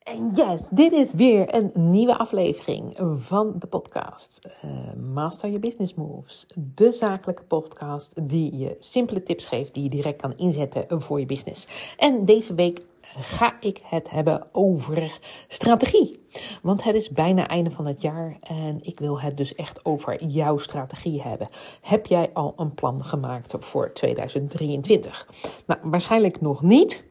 En yes, dit is weer een nieuwe aflevering van de podcast uh, Master Your Business Moves. De zakelijke podcast die je simpele tips geeft die je direct kan inzetten voor je business. En deze week ga ik het hebben over strategie. Want het is bijna einde van het jaar en ik wil het dus echt over jouw strategie hebben. Heb jij al een plan gemaakt voor 2023? Nou, waarschijnlijk nog niet.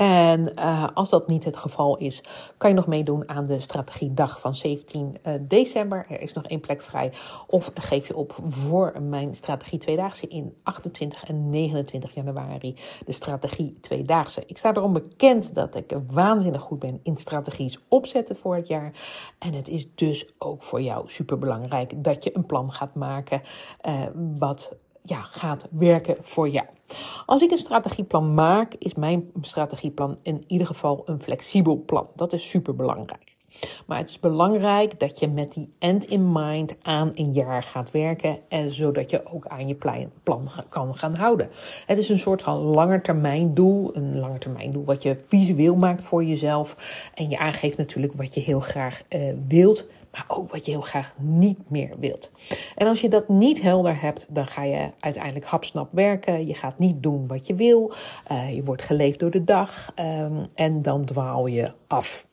En uh, als dat niet het geval is, kan je nog meedoen aan de strategiedag van 17 uh, eh, december. Er is nog één plek vrij. Of geef je op voor mijn strategie tweedaagse in 28 en 29 januari. De strategie tweedaagse. Ik sta erom bekend dat ik waanzinnig goed ben in strategies opzetten voor het jaar. En het is dus ook voor jou super belangrijk dat je een plan gaat maken uh, wat ja, gaat werken voor jou. Als ik een strategieplan maak, is mijn strategieplan in ieder geval een flexibel plan. Dat is super belangrijk. Maar het is belangrijk dat je met die end in mind aan een jaar gaat werken, en zodat je ook aan je plan kan gaan houden. Het is een soort van langetermijndoel, een langetermijndoel wat je visueel maakt voor jezelf en je aangeeft natuurlijk wat je heel graag uh, wilt maar ook wat je heel graag niet meer wilt. En als je dat niet helder hebt, dan ga je uiteindelijk hapsnap werken. Je gaat niet doen wat je wil. Uh, je wordt geleefd door de dag um, en dan dwaal je af.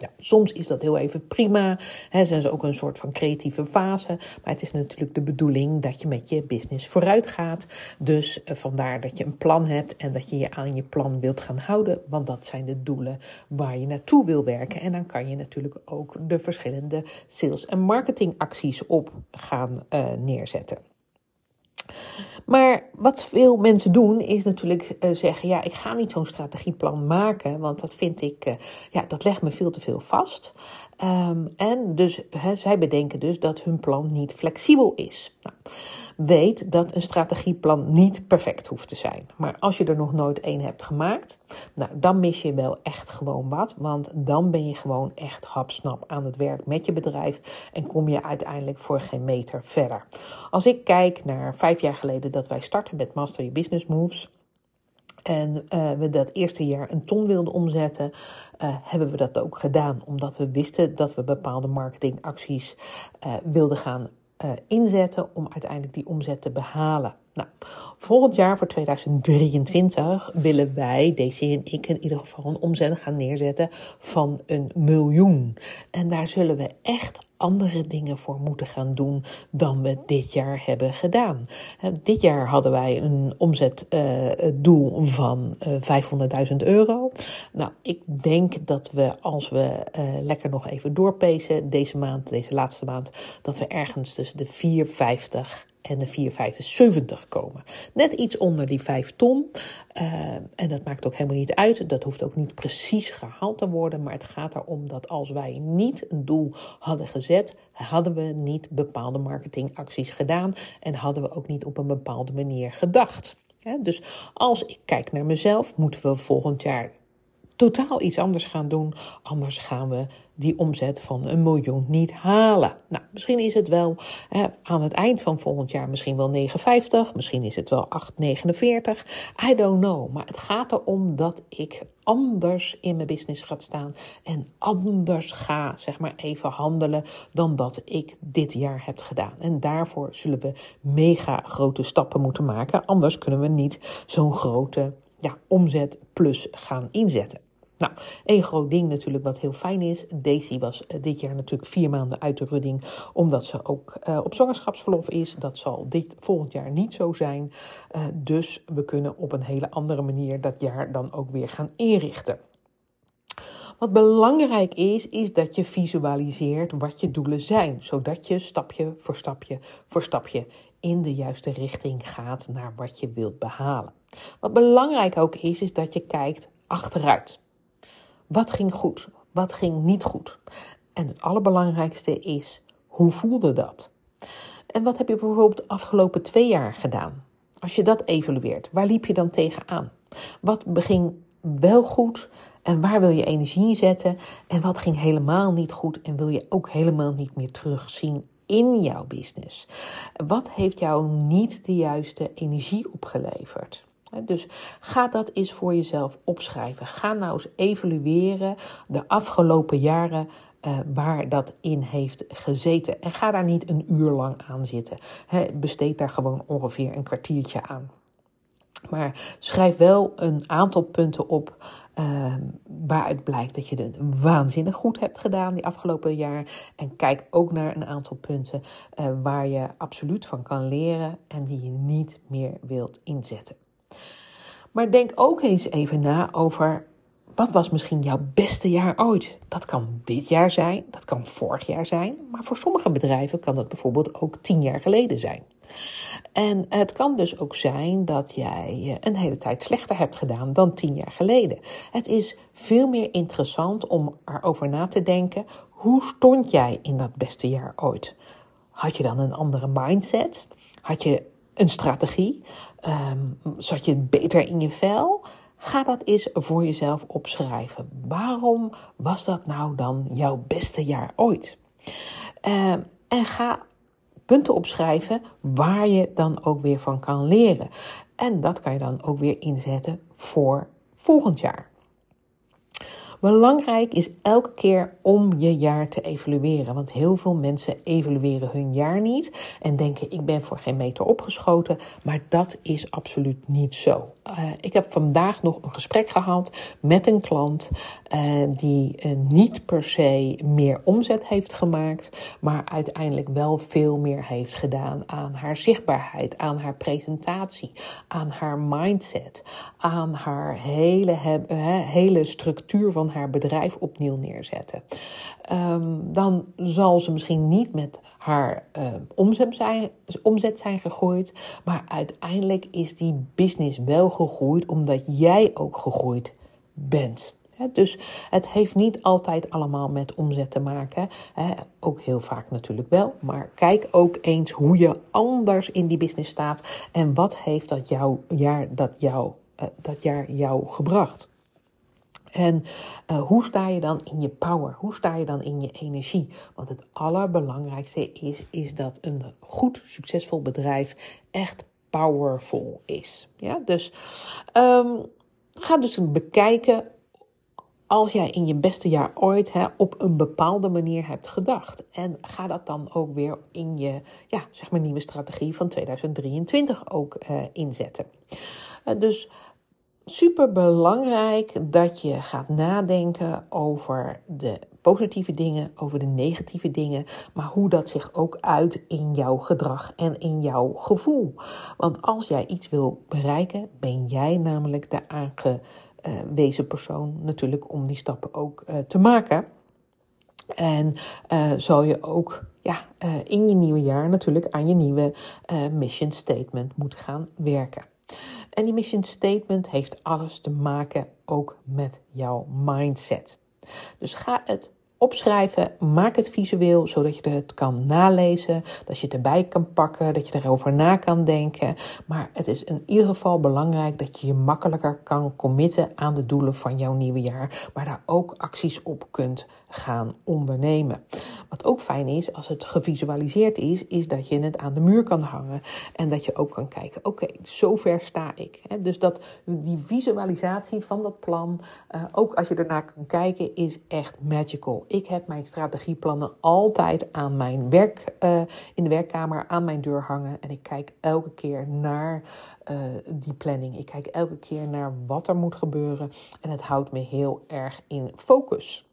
Ja, soms is dat heel even prima. Hè, zijn ze ook een soort van creatieve fase. Maar het is natuurlijk de bedoeling dat je met je business vooruit gaat. Dus uh, vandaar dat je een plan hebt en dat je je aan je plan wilt gaan houden. Want dat zijn de doelen waar je naartoe wil werken. En dan kan je natuurlijk ook de verschillende sales- en marketingacties op gaan uh, neerzetten. Maar wat veel mensen doen, is natuurlijk uh, zeggen: ja, ik ga niet zo'n strategieplan maken, want dat vind ik, uh, ja, dat legt me veel te veel vast. Um, en dus, zij bedenken dus dat hun plan niet flexibel is. Nou, weet dat een strategieplan niet perfect hoeft te zijn. Maar als je er nog nooit één hebt gemaakt, nou, dan mis je wel echt gewoon wat. Want dan ben je gewoon echt hapsnap aan het werk met je bedrijf en kom je uiteindelijk voor geen meter verder. Als ik kijk naar vijf jaar geleden dat wij starten met Master Your Business Moves. En uh, we dat eerste jaar een ton wilden omzetten, uh, hebben we dat ook gedaan. Omdat we wisten dat we bepaalde marketingacties uh, wilden gaan uh, inzetten om uiteindelijk die omzet te behalen. Nou, volgend jaar voor 2023 willen wij, Daisy en ik in ieder geval, een omzet gaan neerzetten van een miljoen. En daar zullen we echt andere dingen voor moeten gaan doen dan we dit jaar hebben gedaan. Dit jaar hadden wij een omzetdoel uh, van uh, 500.000 euro. Nou, ik denk dat we als we uh, lekker nog even doorpezen deze maand, deze laatste maand, dat we ergens tussen de 450 en de 475 komen. Net iets onder die 5 ton. Uh, en dat maakt ook helemaal niet uit. Dat hoeft ook niet precies gehaald te worden. Maar het gaat erom dat als wij niet een doel hadden gezet, hadden we niet bepaalde marketingacties gedaan. En hadden we ook niet op een bepaalde manier gedacht. dus als ik kijk naar mezelf, moeten we volgend jaar totaal iets anders gaan doen. Anders gaan we die omzet van een miljoen niet halen. Nou, misschien is het wel aan het eind van volgend jaar misschien wel 59, misschien is het wel 849. I don't know. Maar het gaat erom dat ik anders in mijn business ga staan en anders ga, zeg maar, even handelen dan dat ik dit jaar heb gedaan. En daarvoor zullen we mega grote stappen moeten maken. Anders kunnen we niet zo'n grote ja, omzet plus gaan inzetten. Nou, één groot ding natuurlijk wat heel fijn is. Daisy was eh, dit jaar natuurlijk vier maanden uit de rudding, omdat ze ook uh, op zwangerschapsverlof is. Dat zal dit volgend jaar niet zo zijn. Uh, dus we kunnen op een hele andere manier dat jaar dan ook weer gaan inrichten. Wat belangrijk is, is dat je visualiseert wat je doelen zijn, zodat je stapje voor stapje voor stapje in de juiste richting gaat naar wat je wilt behalen. Wat belangrijk ook is, is dat je kijkt achteruit. Wat ging goed? Wat ging niet goed? En het allerbelangrijkste is, hoe voelde dat? En wat heb je bijvoorbeeld de afgelopen twee jaar gedaan? Als je dat evalueert, waar liep je dan tegenaan? Wat ging wel goed en waar wil je energie in zetten? En wat ging helemaal niet goed en wil je ook helemaal niet meer terugzien in jouw business? Wat heeft jou niet de juiste energie opgeleverd? Dus ga dat eens voor jezelf opschrijven. Ga nou eens evalueren de afgelopen jaren uh, waar dat in heeft gezeten. En ga daar niet een uur lang aan zitten. Besteed daar gewoon ongeveer een kwartiertje aan. Maar schrijf wel een aantal punten op uh, waaruit blijkt dat je het waanzinnig goed hebt gedaan die afgelopen jaar. En kijk ook naar een aantal punten uh, waar je absoluut van kan leren en die je niet meer wilt inzetten. Maar denk ook eens even na over wat was misschien jouw beste jaar ooit? Dat kan dit jaar zijn, dat kan vorig jaar zijn, maar voor sommige bedrijven kan dat bijvoorbeeld ook tien jaar geleden zijn. En het kan dus ook zijn dat jij een hele tijd slechter hebt gedaan dan tien jaar geleden. Het is veel meer interessant om erover na te denken: hoe stond jij in dat beste jaar ooit? Had je dan een andere mindset? Had je een strategie? Um, zat je beter in je vel? Ga dat eens voor jezelf opschrijven. Waarom was dat nou dan jouw beste jaar ooit? Uh, en ga punten opschrijven waar je dan ook weer van kan leren. En dat kan je dan ook weer inzetten voor volgend jaar. Belangrijk is elke keer om je jaar te evalueren. Want heel veel mensen evalueren hun jaar niet en denken: ik ben voor geen meter opgeschoten. Maar dat is absoluut niet zo. Uh, ik heb vandaag nog een gesprek gehad met een klant uh, die uh, niet per se meer omzet heeft gemaakt, maar uiteindelijk wel veel meer heeft gedaan aan haar zichtbaarheid, aan haar presentatie, aan haar mindset, aan haar hele, hele structuur van haar bedrijf opnieuw neerzetten. Um, dan zal ze misschien niet met uh, omzet, zijn, omzet zijn gegroeid, maar uiteindelijk is die business wel gegroeid omdat jij ook gegroeid bent. dus het heeft niet altijd allemaal met omzet te maken. ook heel vaak natuurlijk wel. Maar kijk ook eens hoe je anders in die business staat. En wat heeft dat, jou, jaar, dat, jou, uh, dat jaar jou gebracht. En uh, hoe sta je dan in je power? Hoe sta je dan in je energie? Want het allerbelangrijkste is, is dat een goed, succesvol bedrijf echt powerful is. Ja, dus um, ga dus bekijken als jij in je beste jaar ooit hè, op een bepaalde manier hebt gedacht. En ga dat dan ook weer in je ja, zeg maar nieuwe strategie van 2023 ook uh, inzetten. Uh, dus super belangrijk dat je gaat nadenken over de positieve dingen, over de negatieve dingen, maar hoe dat zich ook uit in jouw gedrag en in jouw gevoel. Want als jij iets wil bereiken, ben jij namelijk de aangewezen persoon natuurlijk om die stappen ook uh, te maken. En uh, zal je ook ja, uh, in je nieuwe jaar natuurlijk aan je nieuwe mission statement moeten gaan werken. En die mission statement heeft alles te maken ook met jouw mindset. Dus ga het opschrijven, maak het visueel, zodat je het kan nalezen, dat je het erbij kan pakken, dat je erover na kan denken. Maar het is in ieder geval belangrijk dat je je makkelijker kan committen aan de doelen van jouw nieuwe jaar, maar daar ook acties op kunt gaan ondernemen. Wat ook fijn is als het gevisualiseerd is, is dat je het aan de muur kan hangen en dat je ook kan kijken, oké, okay, zover sta ik. Dus dat die visualisatie van dat plan, uh, ook als je ernaar kan kijken, is echt magical. Ik heb mijn strategieplannen altijd aan mijn werk, uh, in de werkkamer aan mijn deur hangen en ik kijk elke keer naar uh, die planning. Ik kijk elke keer naar wat er moet gebeuren en het houdt me heel erg in focus.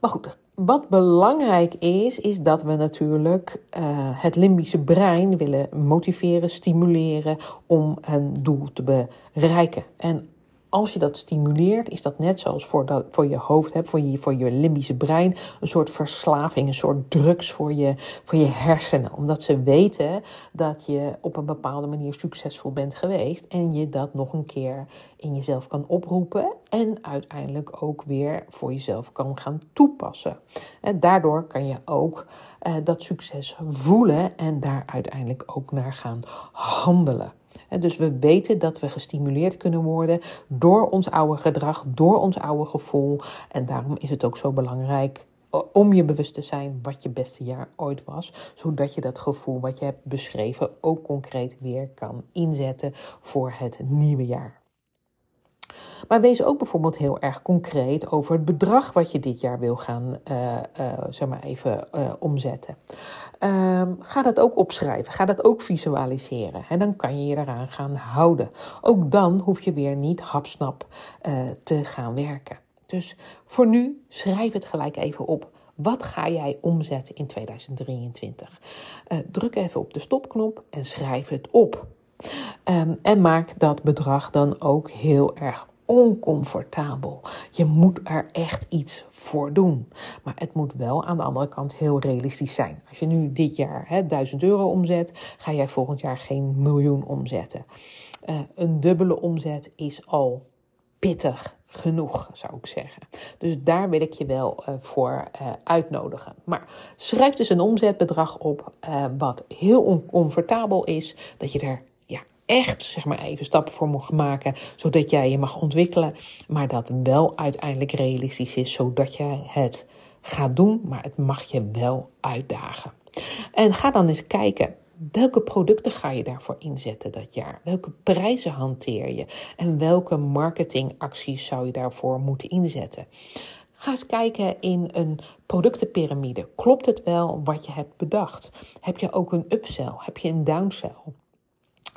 Maar goed, wat belangrijk is, is dat we natuurlijk uh, het limbische brein willen motiveren, stimuleren om een doel te bereiken. En als je dat stimuleert, is dat net zoals voor, voor je hoofd, hè, voor, je, voor je limbische brein, een soort verslaving, een soort drugs voor je, voor je hersenen. Omdat ze weten dat je op een bepaalde manier succesvol bent geweest en je dat nog een keer in jezelf kan oproepen en uiteindelijk ook weer voor jezelf kan gaan toepassen. En daardoor kan je ook uh, dat succes voelen en daar uiteindelijk ook naar gaan handelen. Dus we weten dat we gestimuleerd kunnen worden door ons oude gedrag, door ons oude gevoel. En daarom is het ook zo belangrijk om je bewust te zijn wat je beste jaar ooit was, zodat je dat gevoel wat je hebt beschreven ook concreet weer kan inzetten voor het nieuwe jaar. Maar wees ook bijvoorbeeld heel erg concreet over het bedrag wat je dit jaar wil gaan uh, uh, zeg maar even uh, omzetten. Ehm, ga dat ook opschrijven, ga dat ook visualiseren. En dan kan je je eraan gaan houden. Ook dan hoef je weer niet hapsnap te gaan werken. Dus voor nu, schrijf het gelijk even op. Wat ga jij omzetten in 2023? druk even op de stopknop en schrijf het op. Um, en maak dat bedrag dan ook heel erg oncomfortabel. Je moet er echt iets voor doen. Maar het moet wel aan de andere kant heel realistisch zijn. Als je nu dit jaar hè, 1000 euro omzet, ga jij volgend jaar geen miljoen omzetten. Uh, een dubbele omzet is al pittig genoeg, zou ik zeggen. Dus daar wil ik je wel uh, voor uh, uitnodigen. Maar schrijf dus een omzetbedrag op wat heel oncomfortabel is, dat je er echt zeg maar even stappen voor mag maken, zodat jij je mag ontwikkelen, maar dat wel uiteindelijk realistisch is, zodat je het gaat doen, maar het mag je wel uitdagen. En ga dan eens kijken. Welke producten ga je daarvoor inzetten dat jaar? Welke prijzen hanteer je? En welke marketingacties zou je daarvoor moeten inzetten? Ga eens kijken in een productenpyramide. Klopt het wel wat je hebt bedacht? Heb je ook een upsell? Heb je een downsell?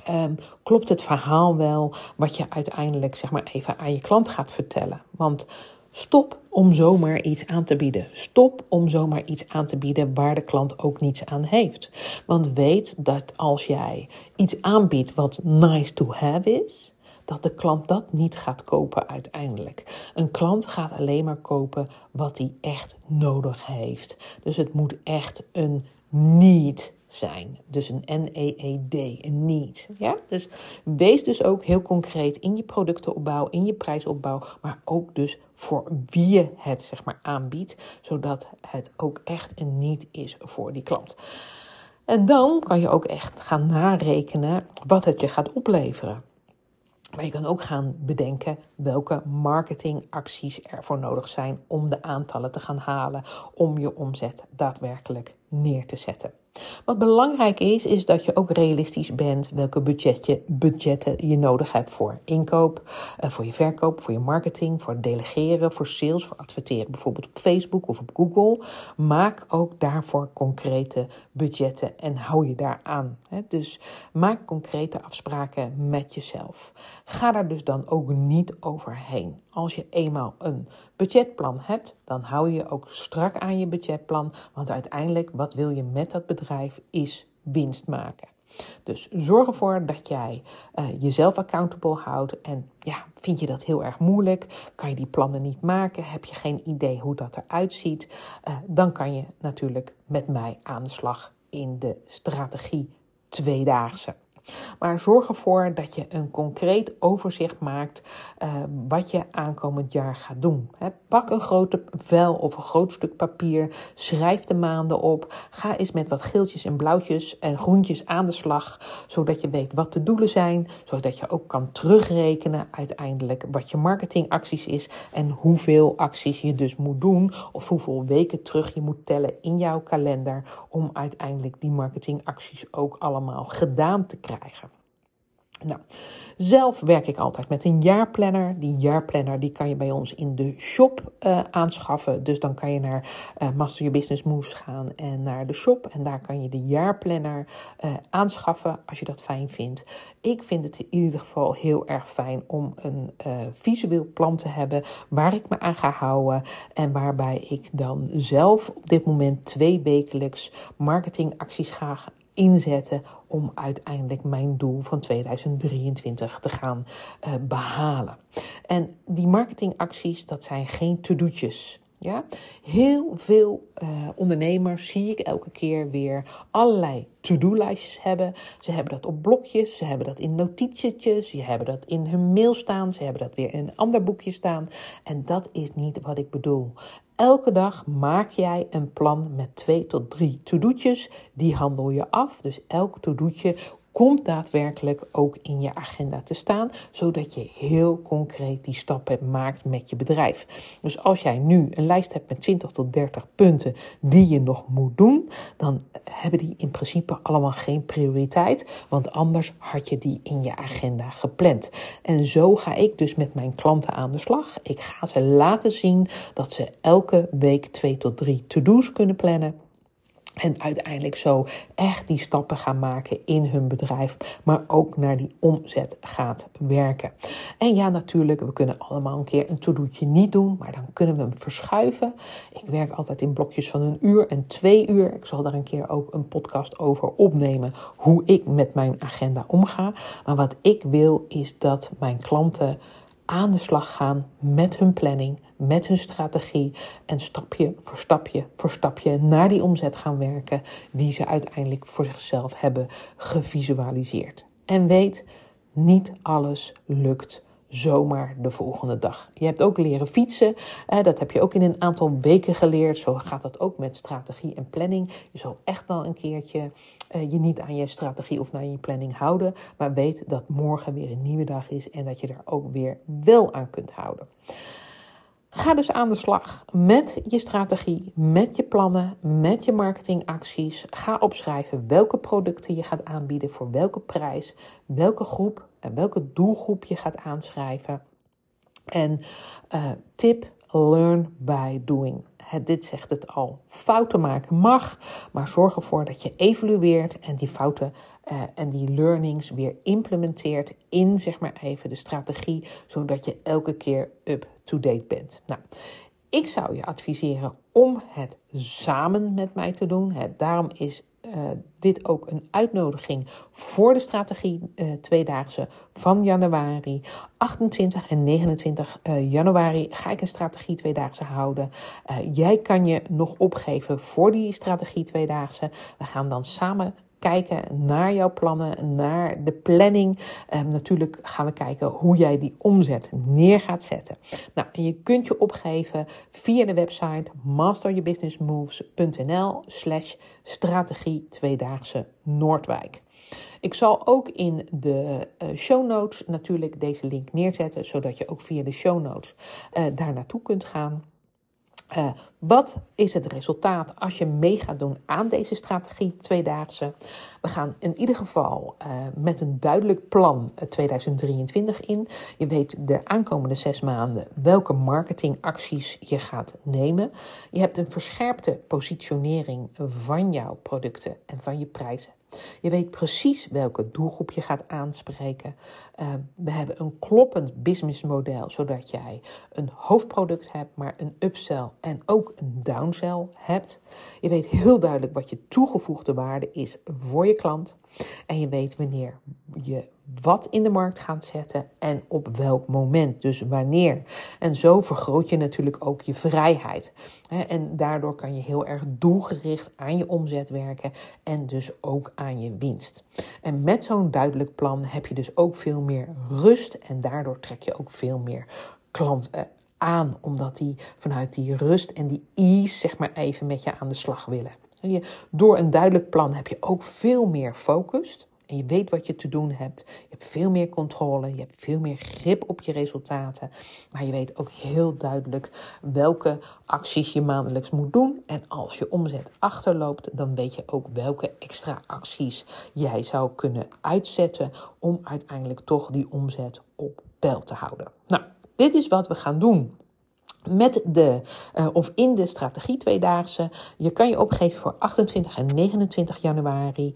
Um, klopt het verhaal wel wat je uiteindelijk zeg maar even aan je klant gaat vertellen? Want stop om zomaar iets aan te bieden. Stop om zomaar iets aan te bieden waar de klant ook niets aan heeft. Want weet dat als jij iets aanbiedt wat nice to have is, dat de klant dat niet gaat kopen uiteindelijk. Een klant gaat alleen maar kopen wat hij echt nodig heeft. Dus het moet echt een need zijn. Dus een N-E-E-D, een need. Ja? Dus wees dus ook heel concreet in je productenopbouw, in je prijsopbouw, maar ook dus voor wie je het zeg maar aanbiedt, zodat het ook echt een need is voor die klant. En dan kan je ook echt gaan narekenen wat het je gaat opleveren. Maar je kan ook gaan bedenken welke marketingacties ervoor nodig zijn om de aantallen te gaan halen, om je omzet daadwerkelijk neer te zetten. Wat belangrijk is, is dat je ook realistisch bent welke budgetje, budgetten je nodig hebt voor inkoop, eh, voor je verkoop, voor je marketing, voor delegeren, voor sales, voor adverteren, bijvoorbeeld op Facebook of op Google. Maak ook daarvoor concrete budgetten en hou je daar aan. Dus maak concrete afspraken met jezelf. Ga daar dus dan ook niet overheen. Als je eenmaal een budgetplan hebt, dan hou je ook strak aan je budgetplan. Want uiteindelijk, wat wil je met dat bedrijf, is winst maken. Dus zorg ervoor dat jij uh, jezelf accountable houdt. En ja, vind je dat heel erg moeilijk? Kan je die plannen niet maken? Heb je geen idee hoe dat eruit ziet? Uh, dan kan je natuurlijk met mij aan de slag in de strategie tweedaagse. Maar zorg ervoor dat je een concreet overzicht maakt uh, wat je aankomend jaar gaat doen. pak een grote vel of een groot stuk papier. Schrijf de maanden op. Ga eens met wat geeltjes en blauwtjes en groentjes aan de slag. Zodat je weet wat de doelen zijn. Zodat je ook kan terugrekenen uiteindelijk wat je marketingacties is. En hoeveel acties je dus moet doen. Of hoeveel weken terug je moet tellen in jouw kalender. Om uiteindelijk die marketingacties ook allemaal gedaan te krijgen. Nou, zelf werk ik altijd met een jaarplanner. Die jaarplanner die kan je bij ons in de shop uh, aanschaffen. Dus dan kan je naar uh, Master Your Business Moves gaan en naar de shop. En daar kan je de jaarplanner uh, aanschaffen als je dat fijn vindt. Ik vind het in ieder geval heel erg fijn om een visueel plan te hebben waar ik me aan ga houden. En waarbij ik dan zelf op dit moment twee wekelijks marketingacties ga inzetten om uiteindelijk mijn doel van 2023 te gaan uh, behalen. En die marketingacties, dat zijn geen to-do'tjes. Ja? Heel veel uh, ondernemers zie ik elke keer weer allerlei to-do-lijstjes hebben. Ze hebben dat op blokjes, ze hebben dat in notitietjes, ze hebben dat in hun mail staan, ze hebben dat weer in een ander boekje staan. En dat is niet wat ik bedoel. Elke dag maak jij een plan met twee tot drie to-do'tjes. Die handel je af. Dus elk to-do'tje komt daadwerkelijk ook in je agenda te staan, zodat je heel concreet die stappen maakt met je bedrijf. Dus als jij nu een lijst hebt met 20 tot 30 punten die je nog moet doen, dan hebben die in principe allemaal geen prioriteit, want anders had je die in je agenda gepland. En zo ga ik dus met mijn klanten aan de slag. Ik ga ze laten zien dat ze elke week twee tot drie to-do's kunnen plannen. En uiteindelijk zo echt die stappen gaan maken in hun bedrijf, maar ook naar die omzet gaat werken. En ja, natuurlijk, we kunnen allemaal een keer een to-do'tje niet doen, maar dan kunnen we hem verschuiven. Ik werk altijd in blokjes van een uur en twee uur. Ik zal daar een keer ook een podcast over opnemen, hoe ik met mijn agenda omga. Maar wat ik wil is dat mijn klanten aan de slag gaan met hun planning, met hun strategie en stapje voor stapje voor stapje naar die omzet gaan werken die ze uiteindelijk voor zichzelf hebben gevisualiseerd. En weet, niet alles lukt zomaar de volgende dag. Je hebt ook leren fietsen. dat heb je ook in een aantal weken geleerd. Zo gaat dat ook met strategie en planning. Je zal echt wel een keertje eh, je niet aan je strategie of naar je planning houden. Maar weet dat morgen weer een nieuwe dag is en dat je er ook weer wel aan kunt houden. Ga dus aan de slag met je strategie, met je plannen, met je marketingacties. Ga opschrijven welke producten je gaat aanbieden, voor welke prijs, welke groep welke doelgroep je gaat aanschrijven. En uh, tip: learn by doing. dit zegt het al. Fouten maken mag, maar zorg ervoor dat je evalueert en die fouten uh, en die learnings weer implementeert in zeg maar even de strategie, zodat je elke keer up-to-date bent. Nou, ik zou je adviseren om het samen met mij te doen. daarom is uh, dit ook een uitnodiging voor de strategie uh, tweedaagse van januari. 28 en 29 uh, januari ga ik een strategie tweedaagse houden. jij kan je nog opgeven voor die strategie tweedaagse. We gaan dan samen kijken naar jouw plannen, naar de planning. Ehm, natuurlijk gaan we kijken hoe jij die omzet neer gaat zetten. Nou, en je kunt je opgeven via de website masteryourbusinessmoves.nl slash strategie tweedaagse Noordwijk. Ik zal ook in de uh, show notes natuurlijk deze link neerzetten, zodat je ook via de show notes uh, daar naartoe kunt gaan. Uh, wat is het resultaat als je mee gaat doen aan deze strategie tweedaagse? We gaan in ieder geval uh, met een duidelijk plan 2023 in. Je weet de aankomende zes maanden welke marketingacties je gaat nemen. Je hebt een verscherpte positionering van jouw producten en van je prijzen. Je weet precies welke doelgroep je gaat aanspreken. Uh, we hebben een kloppend businessmodel, zodat jij een hoofdproduct hebt, maar een upsell en ook een downsell hebt. Je weet heel duidelijk wat je toegevoegde waarde is voor je klant. En je weet wanneer je wat in de markt gaat zetten en op welk moment. Dus wanneer. En zo vergroot je natuurlijk ook je vrijheid. En daardoor kan je heel erg doelgericht aan je omzet werken en dus ook aan je winst. En met zo'n duidelijk plan heb je dus ook veel meer rust en daardoor trek je ook veel meer klanten aan, omdat die vanuit die rust en die ease zeg maar even met je aan de slag willen. Door een duidelijk plan heb je ook veel meer focus. En je weet wat je te doen hebt. Je hebt veel meer controle. Je hebt veel meer grip op je resultaten. Maar je weet ook heel duidelijk welke acties je maandelijks moet doen. En als je omzet achterloopt, dan weet je ook welke extra acties jij zou kunnen uitzetten. Om uiteindelijk toch die omzet op peil te houden. Nou, dit is wat we gaan doen met de, uh, of in de strategie tweedaagse. Je kan je opgeven voor 28 en 29 januari.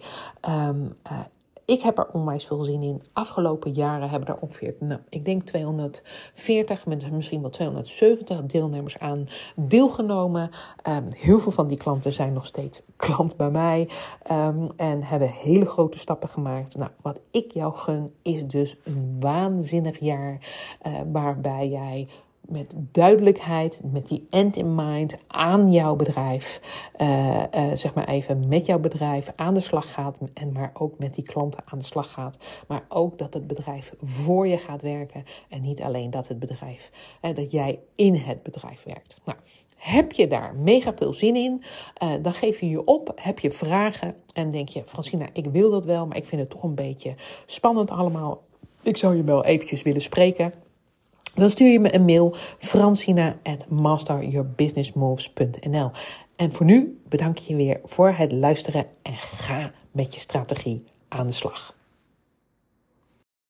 Um, uh, ik heb er onwijs veel zin in. Afgelopen jaren hebben er ongeveer, nou, ik denk 240, misschien wel 270 deelnemers aan deelgenomen. Um, heel veel van die klanten zijn nog steeds klant bij mij um, en hebben hele grote stappen gemaakt. Nou, wat ik jou gun is dus een waanzinnig jaar uh, waarbij jij met duidelijkheid, met die end in mind aan jouw bedrijf, uh, uh, zeg maar even met jouw bedrijf aan de slag gaat en maar ook met die klanten aan de slag gaat, maar ook dat het bedrijf voor je gaat werken en niet alleen dat het bedrijf, uh, dat jij in het bedrijf werkt. Nou, heb je daar mega veel zin in? Dan geef je je op. Heb je vragen? En denk je, Francina, ik wil dat wel, maar ik vind het toch een beetje spannend allemaal. Ik zou je wel eventjes willen spreken. Dan stuur je me een mail francina at masteryourbusinessmoves.nl En voor nu bedank je weer voor het luisteren en ga met je strategie aan de slag.